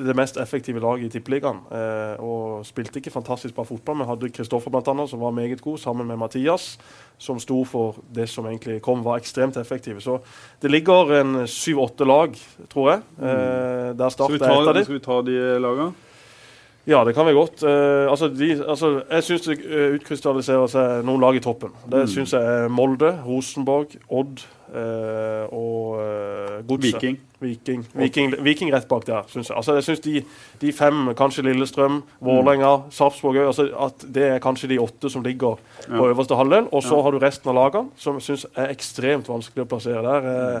det mest effektive laget i Tippeligaen. Eh, og spilte ikke fantastisk bra fotball, men hadde Kristoffer annet, som var meget god, sammen med Mathias, som sto for det som egentlig kom, var ekstremt effektive. Så det ligger en syv-åtte lag, tror jeg. Eh, der Skal Start er et av dem. de. skal vi ta de lagene? Ja, det kan vi godt. Uh, altså, de, altså, jeg syns det eh, utkrystalliserer seg noen lag i toppen. Det Mm. syns jeg er Molde, Rosenborg, Odd uh, og uh, Godset. Viking. Viking. Viking. Viking rett bak der, syns jeg. Altså, jeg synes de, de fem, kanskje Lillestrøm, Vålerenga, Sarpsborg òg, altså, at det er kanskje de åtte som ligger på Ja. øverste halvdel. Og så Ja. har du resten av lagene, som jeg syns er ekstremt vanskelig å plassere der. Uh,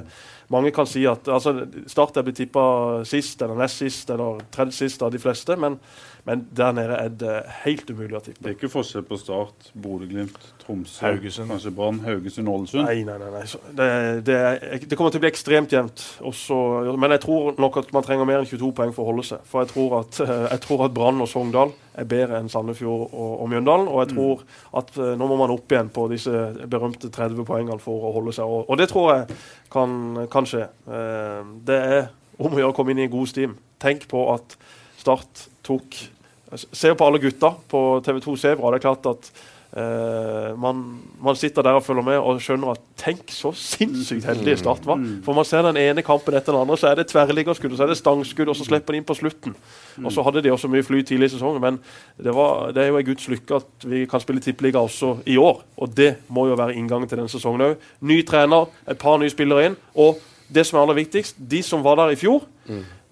mange kan si at altså, Start er blitt tippa sist eller nest sist eller tredje sist av de fleste, men, men der nede er det helt umulig å Det er ikke forskjell på Start, Bodø-Glimt, Tromsø, Haugesund. kanskje Brann, Haugesund, Ålesund. Nei, nei, nei. nei. Det, det, er, det kommer til å bli ekstremt jevnt. Også, men jeg tror nok at man trenger mer enn 22 poeng for å holde seg. For jeg tror at, eh, jeg tror at Brann og Sogndal er bedre enn Sandefjord og, og Mjøndalen. Og jeg tror at eh, nå må man opp igjen på disse berømte 30 poengene for å holde seg. Og, og det tror jeg kan, kan skje. Eh, Det er om å gjøre å komme inn i en god stim. Tenk på at Start tok Se på alle gutta på TV2 Sebra. Det er klart at Uh, man, man sitter der og følger med og skjønner at tenk så sinnssykt heldig Start var. For man ser den ene kampen etter den andre, så er det tverrliggerskudd, så er det stangskudd, og så slipper de inn på slutten. Og så hadde de også mye fly tidlig i sesongen, men det, var, det er jo en guds lykke at vi kan spille tippeliga også i år. Og det må jo være inngangen til denne sesongen òg. Ny trener, et par nye spillere inn. Og det som er aller viktigst, de som var der i fjor,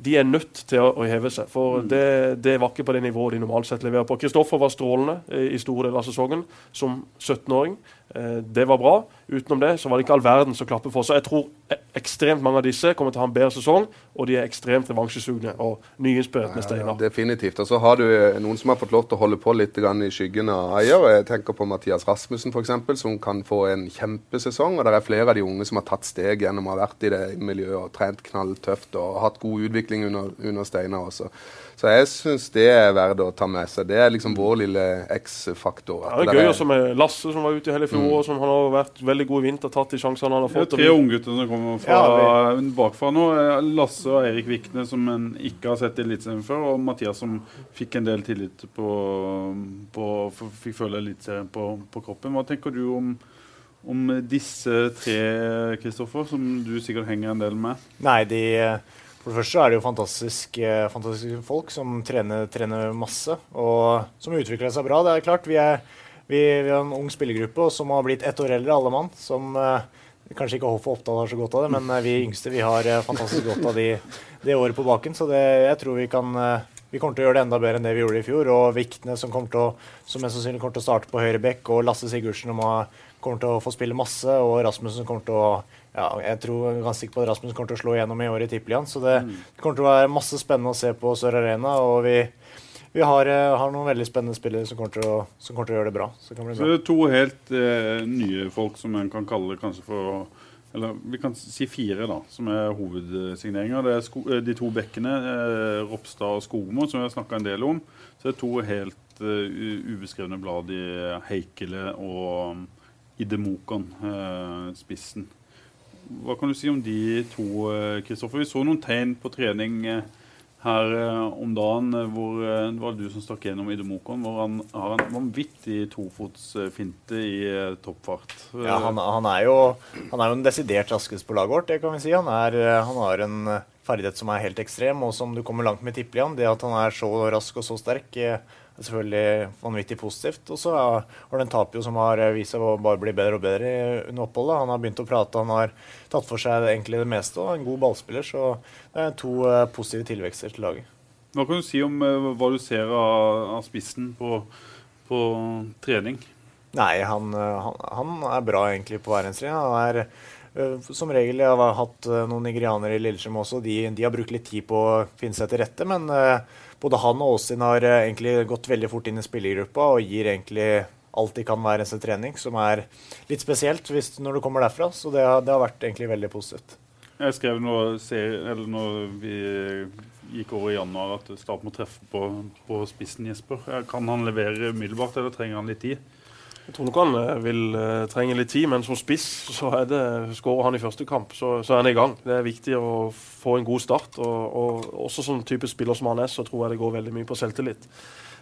de er nødt til å, heve seg. For det, det var ikke på det nivået de normalt sett leverer på. Kristoffer var strålende eh, i store deler av sesongen som 17-åring. Eh, det var bra. Utenom det så var det ikke all verden som klappet for. Så jeg tror e- ekstremt mange av disse kommer til å ha en bedre sesong, og de er ekstremt revansjesugne og nyinspirert med Steinar. Definitivt. Og så har du eh, noen som har fått lov til å holde på litt grann i skyggen av eier. Jeg tenker på Mathias Rasmussen, eksempel, som kan få en kjempesesong. Og det er flere av de unge som har tatt steg gjennom å ha vært i det miljøet og trent knalltøft og hatt god utvikling under, under Steinar også. Så jeg syns det er verdt å ta med seg. Det er liksom vår lille X-faktor. Ja, det er gøy også med Lasse, som var ute i hele fjor, og som han har vært veldig god i vinter, tatt de sjansene han har Det er fått. tre unggutter som kommer fra bakfra nå. Lasse og Eirik Vikne, som en ikke har sett i Eliteserien før, og Mathias, som fikk en del tillit på, på Fikk føle Eliteserien på, på kroppen. Hva tenker du om, om disse tre, Kristoffer, som du sikkert henger en del med? Nei, de for det første er det jo fantastiske, fantastiske folk som trener, trener, masse, og som utvikler seg bra. Det er klart, vi er, vi, vi er en ung spillergruppe som har blitt ett år eldre, alle mann. Som eh, kanskje ikke Hoff og Oppdal har så godt av det, men eh, vi yngste vi har eh, fantastisk godt av de, det året på baken. Så det, jeg tror vi kan eh, vi kommer til å gjøre det enda bedre enn det vi gjorde i fjor. Og Viktene som, kommer til å, som mest sannsynlig kommer til å starte på høyre bekk, og Lasse Sigurdsen kommer til å få spille masse, og Rasmussen kommer til å ja, jeg tror jeg er ganske sikker på at Rasmus kommer til å slå igjennom i år i Tippeligaen. Så det, mm. det, kommer til å være masse spennende å se på Sør Arena. Og vi, vi har, eh, har, noen veldig spennende spillere som kommer til å, kommer til å gjøre det bra. Så, det så det er to helt eh, nye folk som en kan kalle kanskje for Eller vi kan si fire, da, som er hovedsigneringer. Det er eh, de to bekkene, eh, Ropstad og Skogmo, som vi har snakka en del om. Så det er to helt uh, ubeskrevne blad i Heikele og um, Idemokon, uh, spissen. Hva kan du si om de to, Kristoffer? Vi så noen tegn på trening eh, her eh, om dagen hvor eh, det var du som stakk gjennom Idomokon, hvor han har en vanvittig tofotsfinte i toppfart. Ja, han, han, er jo, han, er jo, en desidert raskest på laget vårt, det kan vi si. Han, er, han har en ferdighet som er helt ekstrem, og som du kommer langt med tippelig Tippeligaen. Det at han er så rask og så sterk, er selvfølgelig vanvittig positivt. Og så har den en Tapio som har vist seg å bare bli bedre og bedre under oppholdet. Han har begynt å prate, han har tatt for seg egentlig det meste og en god ballspiller. Så det er to uh, positive tilvekster til laget. Hva kan du si om uh, hva du ser av, av spissen på, på, trening? Nei, han, uh, han, han, er bra egentlig på verdenslinja. Han er som regel, Jeg har hatt noen nigerianere i Lillestrøm også. De, de, har brukt litt tid på å finne seg til rette. Men både han og Åsin har eh, egentlig gått veldig fort inn i spillergruppa og gir egentlig alt de kan hver eneste trening, som er litt spesielt hvis, når du kommer derfra. Så det har, det har vært egentlig veldig positivt. Jeg skrev når, når vi gikk over i januar at Start må treffe på, på spissen Jesper. Kan han levere umiddelbart, eller trenger han litt tid? Jeg tror nok han eh, vil uh, trenge litt tid, men som spiss så er det, skårer han i første kamp, så, så, er han i gang. Det er viktig å få en god start. Og, og også som type spiller som han er, så tror jeg det går veldig mye på selvtillit.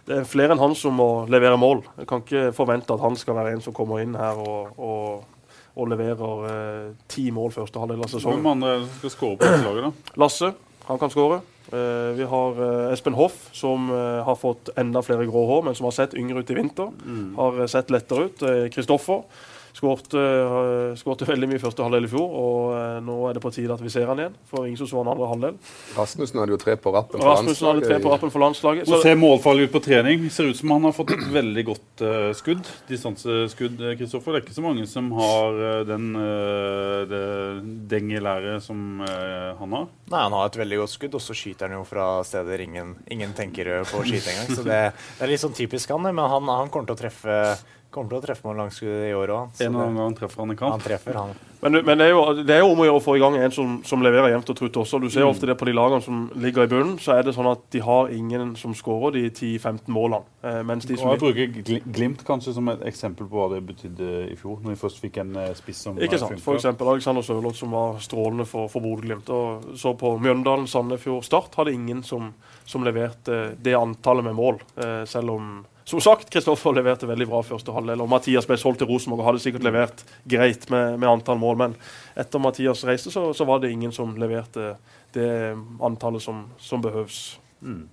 Det er flere enn han som må levere mål. Jeg kan ikke forvente at han skal være en som kommer inn her og, og, og leverer uh, ti mål første halvdel av sesongen. Hvem andre skal skåre på dette laget, da? Lasse. Han kan skåre. Uh, vi har uh, Espen Hoff, som uh, har fått enda flere grå hår, men som har sett yngre ut i vinter. Mm. Har sett lettere ut. Kristoffer Skårte veldig mye første halvdel i fjor, og eh, nå er det på tide at vi ser han igjen. For ingen som så han andre halvdel. Rasmussen hadde jo tre på rappen for Rasmussen landslaget. Hadde tre på rappen for landslaget. Så ser målfarlig ut på trening. Ser ut som han har fått et veldig godt uh, skudd. Distanseskudd, Kristoffer. Det er ikke så mange som har uh, den uh, det dengelæret som uh, han har. Nei, han har et veldig godt skudd, og så skyter han jo fra steder ingen, ingen tenker på å skyte engang. Så det, det, er litt sånn typisk han, men han, han kommer til å treffe Kommer til å treffe mål langskudd i år òg. En eller annen gang treffer han en kamp. Han treffer, han. Men, men det, er jo, det, er jo, om å gjøre å få i gang en som, som leverer jevnt og trutt også. Du ser mm. ofte det på de lagene som ligger i bunnen. Så er det sånn at de har ingen som skårer de 10-15 målene. Eh, mens de som... Jeg bruker Glimt kanskje som et eksempel på hva det betydde i fjor, når vi først fikk en eh, spiss som Ikke sant. For eksempel Alexander Sørloth som var strålende for, for Bodø-Glimt. Og så på Mjøndalen, Sandefjord, Start hadde ingen som, som leverte det antallet med mål. Eh, selv om som sagt, Kristoffer leverte veldig bra første halvdel. og Mathias ble solgt til Rosenborg og hadde sikkert levert greit med, med antall mål. Men etter Mathias reiste, så, så, var det ingen som leverte det antallet som, som behøves. Mm.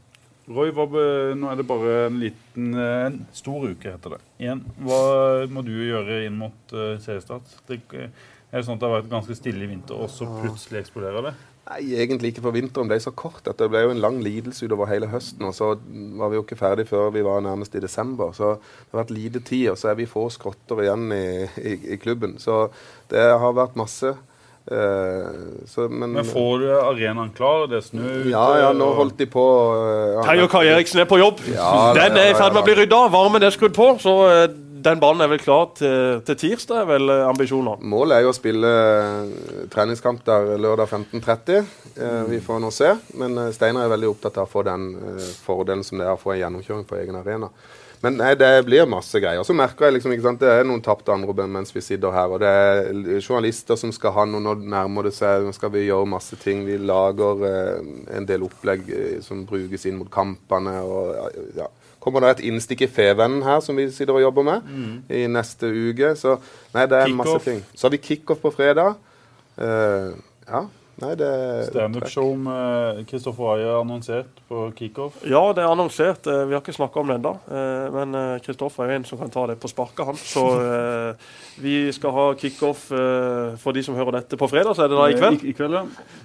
Roy, be, nå er det bare en liten en stor uke, heter det. Igjen, hva må du gjøre inn mot uh, seriestart? Det, er det sånn at det har vært ganske stille i vinter, og så plutselig eksploderer det? Nei, egentlig ikke, for vinteren ble så kort at det ble jo en lang lidelse utover hele høsten. Og så var vi jo ikke ferdig før vi var nærmest i desember. Så det har vært lite tid, og så er vi få skrotter igjen i, i, i klubben. Så det har vært masse. Uh, så, men, men, får du arenaen klar? Det er snø ute? Ja, ja, nå holdt de på uh, Terje Kai Eriksen er på jobb! Ja, Den er i ferd med å bli rydda. Varmen er skrudd på. Så uh, den banen er vel klar til, til tirsdag, er vel ambisjoner? Målet er jo å spille treningskamp der lørdag 15.30. vi får nå se. Men Steinar er veldig opptatt av å få den fordelen som det er å få en gjennomkjøring på egen arena. Men nei, det blir masse greier. Så merker jeg liksom, ikke sant, det er noen tapte anrop mens vi sitter her. Og det er journalister som skal ha noe, nå nærmer det seg, nå skal vi gjøre masse ting. Vi lager eh, en del opplegg eh, som brukes inn mot kampene. og ja. Kommer det et innstikk i Fevennen her som vi sitter og jobber med i neste uke. Så nei, det er masse ting. Så har vi kickoff på fredag. Uh, ja, nei, det Standup-show med Kristoffer Ayer annonsert på kickoff. Ja, det er annonsert. Eh, Vi har ikke snakka om det ennå. eh, Men eh, Kristoffer er en som kan ta det på sparket, han. Så eh, vi skal ha kickoff eh, for de som hører dette på fredag, så er det da i kveld. I, i kveld, ja.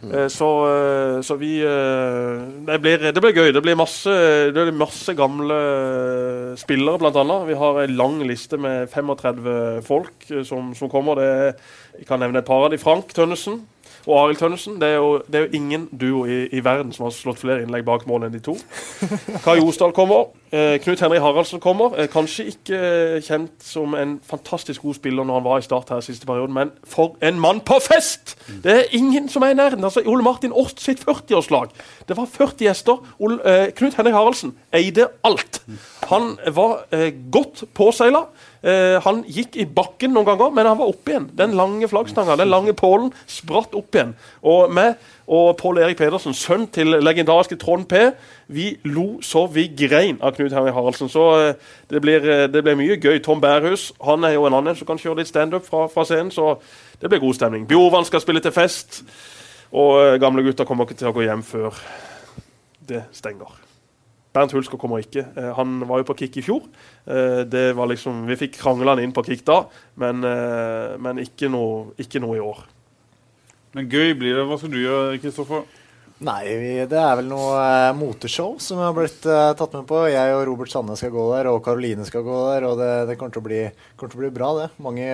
Eh, Så, eh, så vi eh, det, blir, det blir gøy. Det blir masse, det blir masse gamle eh, spillere, annet. Vi har en lang liste med 35 folk eh, som, som kommer. Det er, jeg kan nevne et par av de. Frank Tønnesen og Arild Tønnesen. Det er, jo, det er jo ingen duo i, i verden som har slått flere innlegg bak mål enn de to. Kai Osdal kommer. Eh, Knut Henri Haraldsen kommer. Eh, kanskje ikke eh, kjent som en fantastisk god spiller når han var i Start her siste perioden, men for en mann på fest! Det er ingen som er i nærheten. Altså, Ole Martin Orst sitt 40-årslag. Det var 40 gjester. Ole, eh, Knut Henri Haraldsen eide alt. Han var eh, godt påseila. Eh, han gikk i bakken noen ganger, men han var oppe igjen. Den lange flaggstanga, den lange pålen, spratt opp igjen. Og meg og Pål Erik Pedersen, sønn til legendariske Trond P, vi lo så vi grein av Knut Henry Haraldsen. Så eh, det blir, eh, det blir mye gøy. Tom Bærhus han er jo en annen som kan kjøre litt standup fra, fra scenen, så det blir god stemning. Bjorvann skal spille til fest, og gamle gutter kommer ikke til å gå hjem før det stenger. Bernt Hulsker kommer ikke. Eh, han var jo på kick i fjor. Eh, det var liksom, Vi fikk krangla han inn på kick da, men, eh, men ikke, noe, ikke noe i år. Men gøy blir det. Hva skal du gjøre, Kristoffer? Nei, det er vel noe eh, moteshow som jeg har blitt eh, tatt med på. Jeg og Robert Sanne skal gå der, og Karoline skal gå der. Og det, det kommer, til å bli, kommer til å bli bra, det. Mange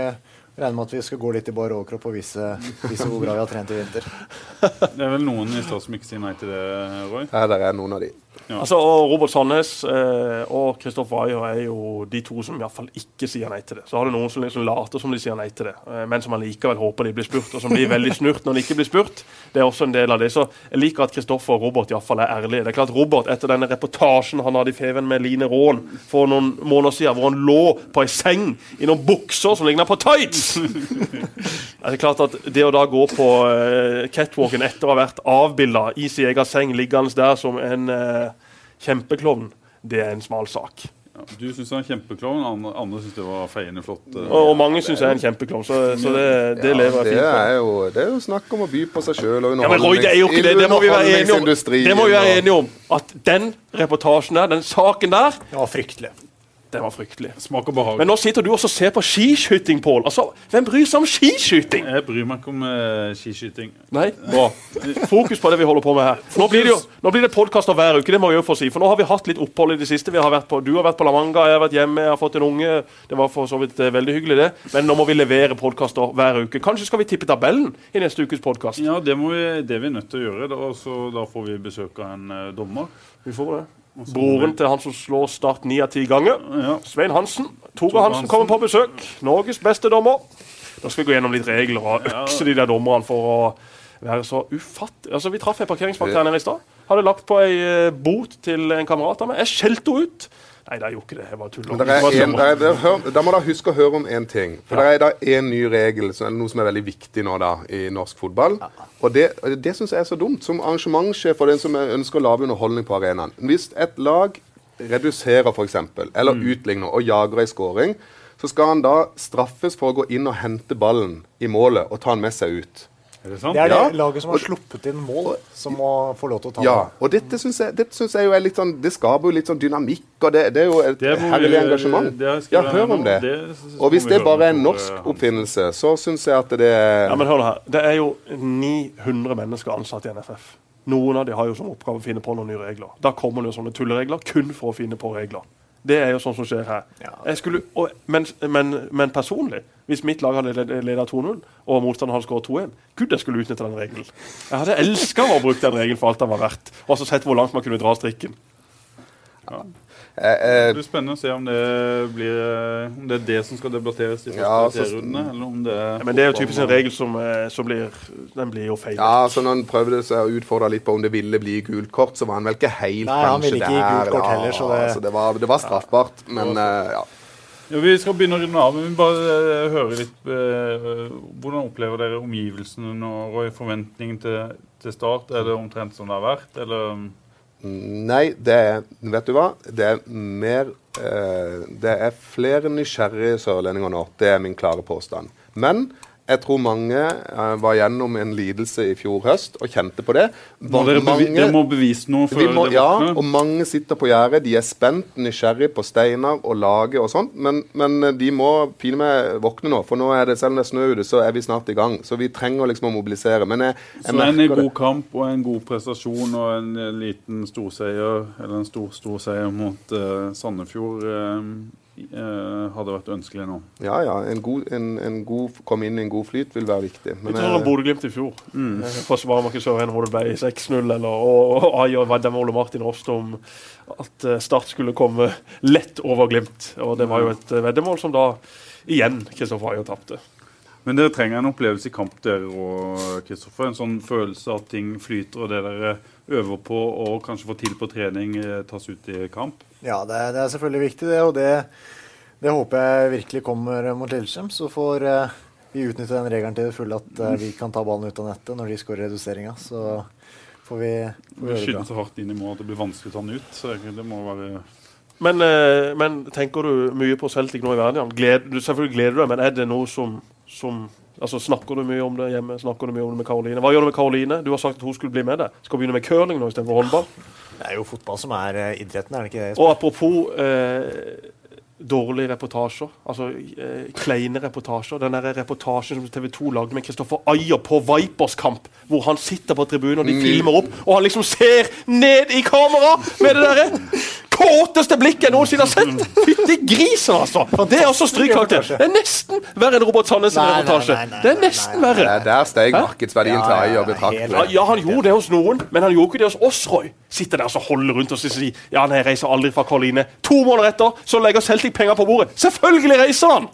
regner med at vi skal gå litt i bar overkropp og vise, vise hvor bra vi har trent i vinter. Det er vel noen i Stad som ikke sier nei til det, Roy? Ja, det er noen av de. Altså, og Robert Sandnes eh, og Kristoffer Ayer er jo de to som i hvert fall ikke sier nei til det. Så har du noen som liksom later som de sier nei til det, eh, men som allikevel håper de blir spurt, og som blir veldig snurt når de ikke blir spurt. Det er også en del av det. Så jeg liker at Kristoffer og Robert i hvert fall er ærlige. Det er klart Robert, etter denne reportasjen han hadde i Feven med Line Rån for noen måneder siden, hvor han lå på ei seng i noen bukser som ligna på tights er klart at det å da gå på eh, catwalken etter å ha vært avbilda i sin egen seng, liggende der som en uh, kjempeklovn, det er en smal sak. Ja, du syns han er kjempeklovn, andre, syns det var feiende flott. Uh, Og, og mange syns jeg er en kjempeklovn, så, så det, det lever jeg fint på. er, jo, det er jo snakk om å by på seg sjøl. og underholdningsindustrien. Ja, det må vi være om. Enige om. At den reportasjen der, den saken der, Det var fryktelig. Den var fryktelig. Smak og behag. Men nå sitter du også og ser på skiskyting, Pål. Altså, hvem bryr seg om skiskyting? Jeg bryr meg ikke om uh, skiskyting. Nei, bra. Fokus på det vi holder på med her. Nå blir det jo nå blir det podkaster hver uke. det må jeg jo få si. For nå har vi hatt litt opphold i det siste. Vi har vært på, du har vært på La Manga, jeg har vært hjemme, jeg har fått en unge. Det var for så vidt uh, veldig hyggelig, det. Men nå må vi levere podkaster hver uke. Kanskje skal vi tippe tabellen i neste ukes podkast? Ja, det, må vi, det er vi nødt til å gjøre. Da, så da får vi besøk av en uh, dommer. Vi får det. Broren til han som slår Start ni av ti ganger. Ja. Svein Hansen. Tore Hansen. kommer på besøk. Norges beste dommer. Da skal vi gå gjennom litt regler og økse de der dommerne for å være så ufattelig Altså, Vi traff en parkeringsvakt her nede i stad. Hadde lagt på ei eh, bot til en kamerat av meg. Jeg skjelte henne ut. Nei, det er jo ikke det. Jeg bare tuller. Er er, er, da må dere huske å høre om én ting. For Ja. det er da en ny regel, som er noe som er veldig viktig nå da, i norsk fotball. Og det, det syns jeg er så dumt. Som arrangementssjef og den som ønsker å lage underholdning på arenaen. Hvis et lag reduserer f.eks., eller utligner og jager ei scoring, så skal han da straffes for å gå inn og hente ballen i målet og ta den med seg ut. Er det sant? Det er Ja. laget som har sluppet inn mål, som må få lov til å ta Ja, det. og dette syns jeg, dette synes jeg jo er litt sånn Det skaper jo litt sånn dynamikk, og det, det er jo et er herlig engasjement. Ja, hør om det. Det Og hvis det bare er en norsk eh, oppfinnelse, så syns jeg at det er Ja, men hør nå her. Det er jo 900 mennesker ansatt i NFF. Noen av de har jo som oppgave å finne på noen nye regler. Da kommer det jo sånne tulleregler kun for å finne på regler. Det er jo sånn som skjer her. Skulle, og, men, men, men personlig, hvis mitt lag hadde leda 2-0, og motstanderen hadde skåret 2-1 Gud, jeg skulle utnytte den regelen. Jeg hadde elska å bruke den regelen for alt den var verdt, og så sett hvor langt man kunne dra strikken. Eh, Det blir spennende å se om det, blir, eh, om det er det som skal debatteres i første Ja, altså, serierunde, eller om det er Men det er jo typisk en regel som, eh, som blir Den blir jo feil. Ja, så når han prøvde å utfordre litt på om det ville bli gult kort, så var han vel ikke helt Nei, han kanskje ville ikke der. gult kort heller, så det- så det, var, det var straffbart. Men eh, ja. Ja, Vi skal begynne å runde av, men vi bare uh, høre litt uh, Hvordan opplever dere omgivelsene nå, og forventningen til, til start? Er det omtrent som det har vært, eller? Nei, det er Vet du hva? Det er mer eh, Det er flere nysgjerrige sørlendinger nå. Det er min klare påstand. Men jeg tror mange uh, var gjennom en lidelse i fjor høst og kjente på det. Var, dere, Mange- dere må bevise noe før må, det ja, og mange sitter på gjerdet. De er spent, nysgjerrig på steiner og lage og sånt. Men, men de må pine meg våkne nå, for nå er det, selv om det er snø ute, så er vi snart i gang. Så vi trenger liksom å mobilisere. Men jeg, jeg Så en merker det. god kamp og en god prestasjon og en eh, liten storseier, eller en stor storseier mot uh, Sandefjord, eh, eh, hadde vært ønskelig nå. Ja, ja. En god, en, en god, komme inn i en god flyt vil være viktig. Litt Men sånn som Bodø-Glimt i fjor. Mm. Forsvarer så Søren hvor det ble 6-0, eller og, og Vadam Ole Martin Rost om at eh, Start skulle komme lett over Glimt. Og det var jo et eh, veddemål som da igjen Kristoffer Ayer tapte. Men dere trenger en opplevelse i kamp, dere og Kristoffer. En sånn følelse av at ting flyter, og det dere øver på og kanskje får til på trening, eh, tas ut i kamp. Ja, det det er selvfølgelig viktig, det. Og det, det håper jeg virkelig kommer mot Lillestrøm. Så får eh, vi utnytte den regelen til det fulle at eh, vi kan ta ballen ut av nettet når de skårer reduseringa. Så får vi, får vi bra. så hardt inn i mål at det blir vanskelig å ta den ut. Så det må være Men, eh, men tenker du mye på Celtic nå i verden? Gled, selvfølgelig gleder du deg, men er det noe som, som altså Snakker du mye om det hjemme? Snakker du mye om det med Karoline? Hva gjør du med Karoline? Du har sagt at hun skulle bli med deg. Skal begynne med curling nå istedenfor håndball. Det er jo fotball som er eh, idretten, er det ikke det? Og apropos eh, dårlige reportasjer, altså eh, kleine reportasjer. Den der reportasjen som TV 2 lagde med Kristoffer Ayer på Vipers kamp, hvor han sitter på tribunen og de Mm. filmer opp, og han liksom ser ned i kamera med det derre kåteste blikket jeg noensinne har sett! Fytti grisen, altså! Det er også strykkarakter. Det er nesten verre enn Robert Sandnes' reportasje. Det er nesten verre. der, steg markedsverdien til Ayer ja, betraktelig. Ja, han gjorde det hos noen, men han gjorde ikke det hos oss, Roy. Sitter der og holder rundt og sier ja, nei, jeg reiser aldri fra Karoline. To måneder etter så legger Celtic penger på bordet. Selvfølgelig reiser han!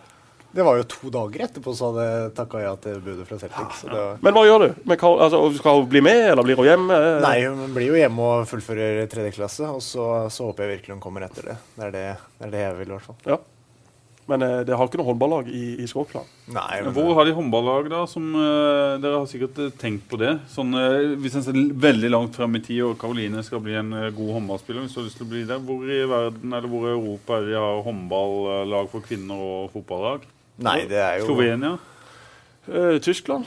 Det var jo to dager etterpå så hadde takka ja til budet fra Celtic. Så det var... Men hva gjør du? Men, altså, skal hun bli med, eller blir hun hjemme? Nei, hun blir jo hjemme og fullfører tredje klasse, og så, så håper jeg virkelig hun kommer etter det. Det er det, det, er det jeg vil, i hvert fall. Ja. Men eh, det har ikke noe håndballag i, i Skåpland. Nei, men, Hvor har de håndballag, da? Som, eh, dere har sikkert eh, tenkt på det. Sånn, eh, hvis en ser veldig langt frem i tid, og Karoline skal bli en eh, god håndballspiller, hvis du har lyst til å bli det, hvor i verden eller hvor i Europa er det de har håndballag for kvinner og fotballag? Nei, det er jo Slovenia? Eh, Tyskland,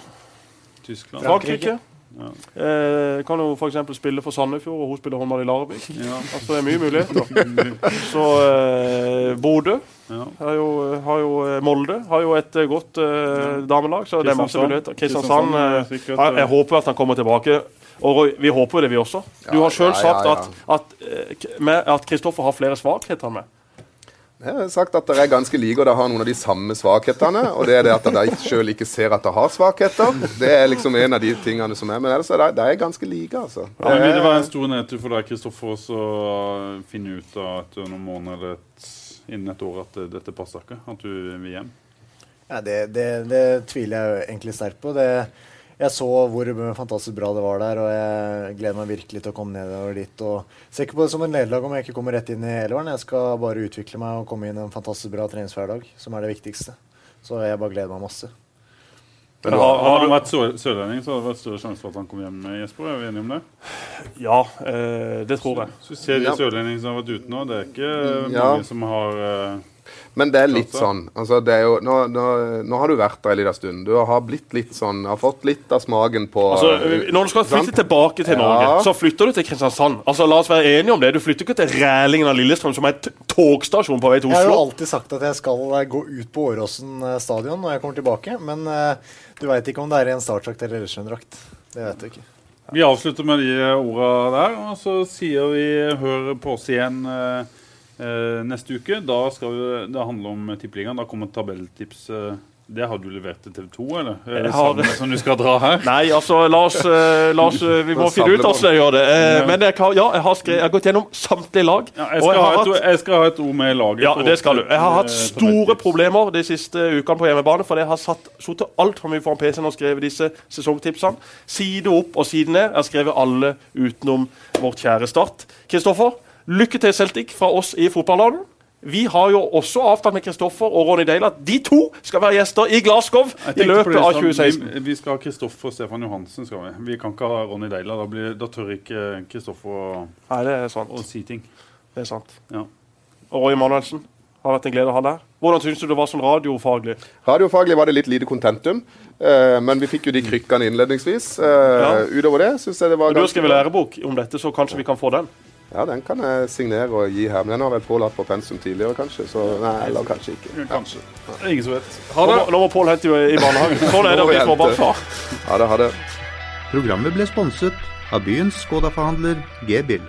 Tyskland? Frankrike. Ja. Eh, kan jo f.eks. spille for Sandefjord, og hun spiller håndball i Larvik. Ja. Altså, det er mye muligheter. Så eh, Bodø Ja. har jo, har jo eh, Molde har jo et eh, godt eh, damelag, så det er masse muligheter. Kristiansand, Kristiansand er eh, jeg, jeg håper at han kommer tilbake. Og vi håper det, vi også. Du har sjøl sagt at, at, eh, at Kristoffer har flere svakheter med. Jeg har sagt at dere er ganske like, og dere har noen av de samme svakhetene. Og det er det at dere sjøl ikke ser at dere har svakheter. Det er liksom en av de tingene som er. Men ellers er de er ganske like, altså. Ja, men vil det være en stor nedtur for deg, Kristoffer, å finne ut av etter noen måneder eller et, innen et år at dette passer ikke? At du vil hjem? Ja, det, det, det tviler jeg egentlig sterkt på. Det, jeg så hvor fantastisk bra det var der, og jeg gleder meg virkelig til å komme nedover dit. og Ser ikke på det som en nederlag om jeg ikke kommer rett inn i elveren. Jeg skal bare utvikle meg og komme inn i en fantastisk bra treningshverdag, som er det viktigste. Så jeg bare gleder meg masse. Men Har, har han vært sør sørlending, så har det vært større sjanse for at han kom hjem. Jesper, er vi enige om det? Ja, eh, det tror jeg. Så så ser de Ja. sørlendinger som har vært ute nå, det er ikke Ja. mange som har eh, Men det er litt sånn altså det er jo, nå, nå, nå har du vært der en liten stund. Du har blitt litt sånn Har fått litt av smaken på Altså, når du skal flytte sant? tilbake til Ja. Norge, så flytter du til Kristiansand. Altså, La oss være enige om det. Du flytter ikke til Rælingen av Lillestrøm, som er et togstasjon på vei til Oslo. Jeg har jo alltid sagt at jeg skal eh, gå ut på Åråsen eh, stadion når jeg kommer tilbake, men uh, du veit ikke om det er i en Startdrakt eller Lillestrøm-drakt. Det vet du ikke. Vi avslutter med de orda der, og så sier vi hør på oss igjen eh, eh, neste uke. Da skal vi, det handle om tippeligaen. Da kommer tabelltips eh, Det har du levert til TV 2, eller? Er Jeg har- som du skal dra her? Nei, altså, Lars, oss, eh, la eh, Vi må finne ut hvordan jeg gjør det. Eh, men jeg, kan, ja, jeg, har skrevet, jeg har gått gjennom samtlige lag. Ja, jeg, og skal jeg ha har et, hatt jeg skal ha et ord med laget. Ja, det skal du. Jeg har hatt eh, store problemer de siste ukene på hjemmebane, for jeg har satt sittet altfor mye foran PC-en og skrevet disse sesongtipsene. Side opp og side ned. Jeg har skrevet alle utenom vårt kjære Start. Kristoffer, lykke til Celtic fra oss i fotballaget. Vi har jo også avtalt med Kristoffer og Ronny Dale at de to skal være gjester i Glasgow i løpet det av sånn, 2016. Vi, vi skal ha Kristoffer og Stefan Johansen. skal Vi Vi kan ikke ha Ronny Deila. Da, blir- da tør ikke Kristoffer å, er sant. å si ting. Det er sant. Ja. Og Roy Manuelsen, har vært en glede å ha deg. Hvordan syns du det var sånn radiofaglig? Radiofaglig var det litt lite kontentum, uh, men vi fikk jo de krykkene innledningsvis. Uh, Ja. Utover det syns jeg det var ganske Du har skrevet lærebok om dette, så kanskje vi kan få den? Ja, den kan jeg signere og gi her. Men den har vel Pål hatt på pensum tidligere, kanskje. Så nei, eller kanskje ikke. Kanskje. Er ingen som vet. Nå må, nå må Pål hente jo i barnehagen. Sånn er det å bli småbarnsfar. Ha det, ha det. Programmet ble sponset av byens Skoda-forhandler G-Bill.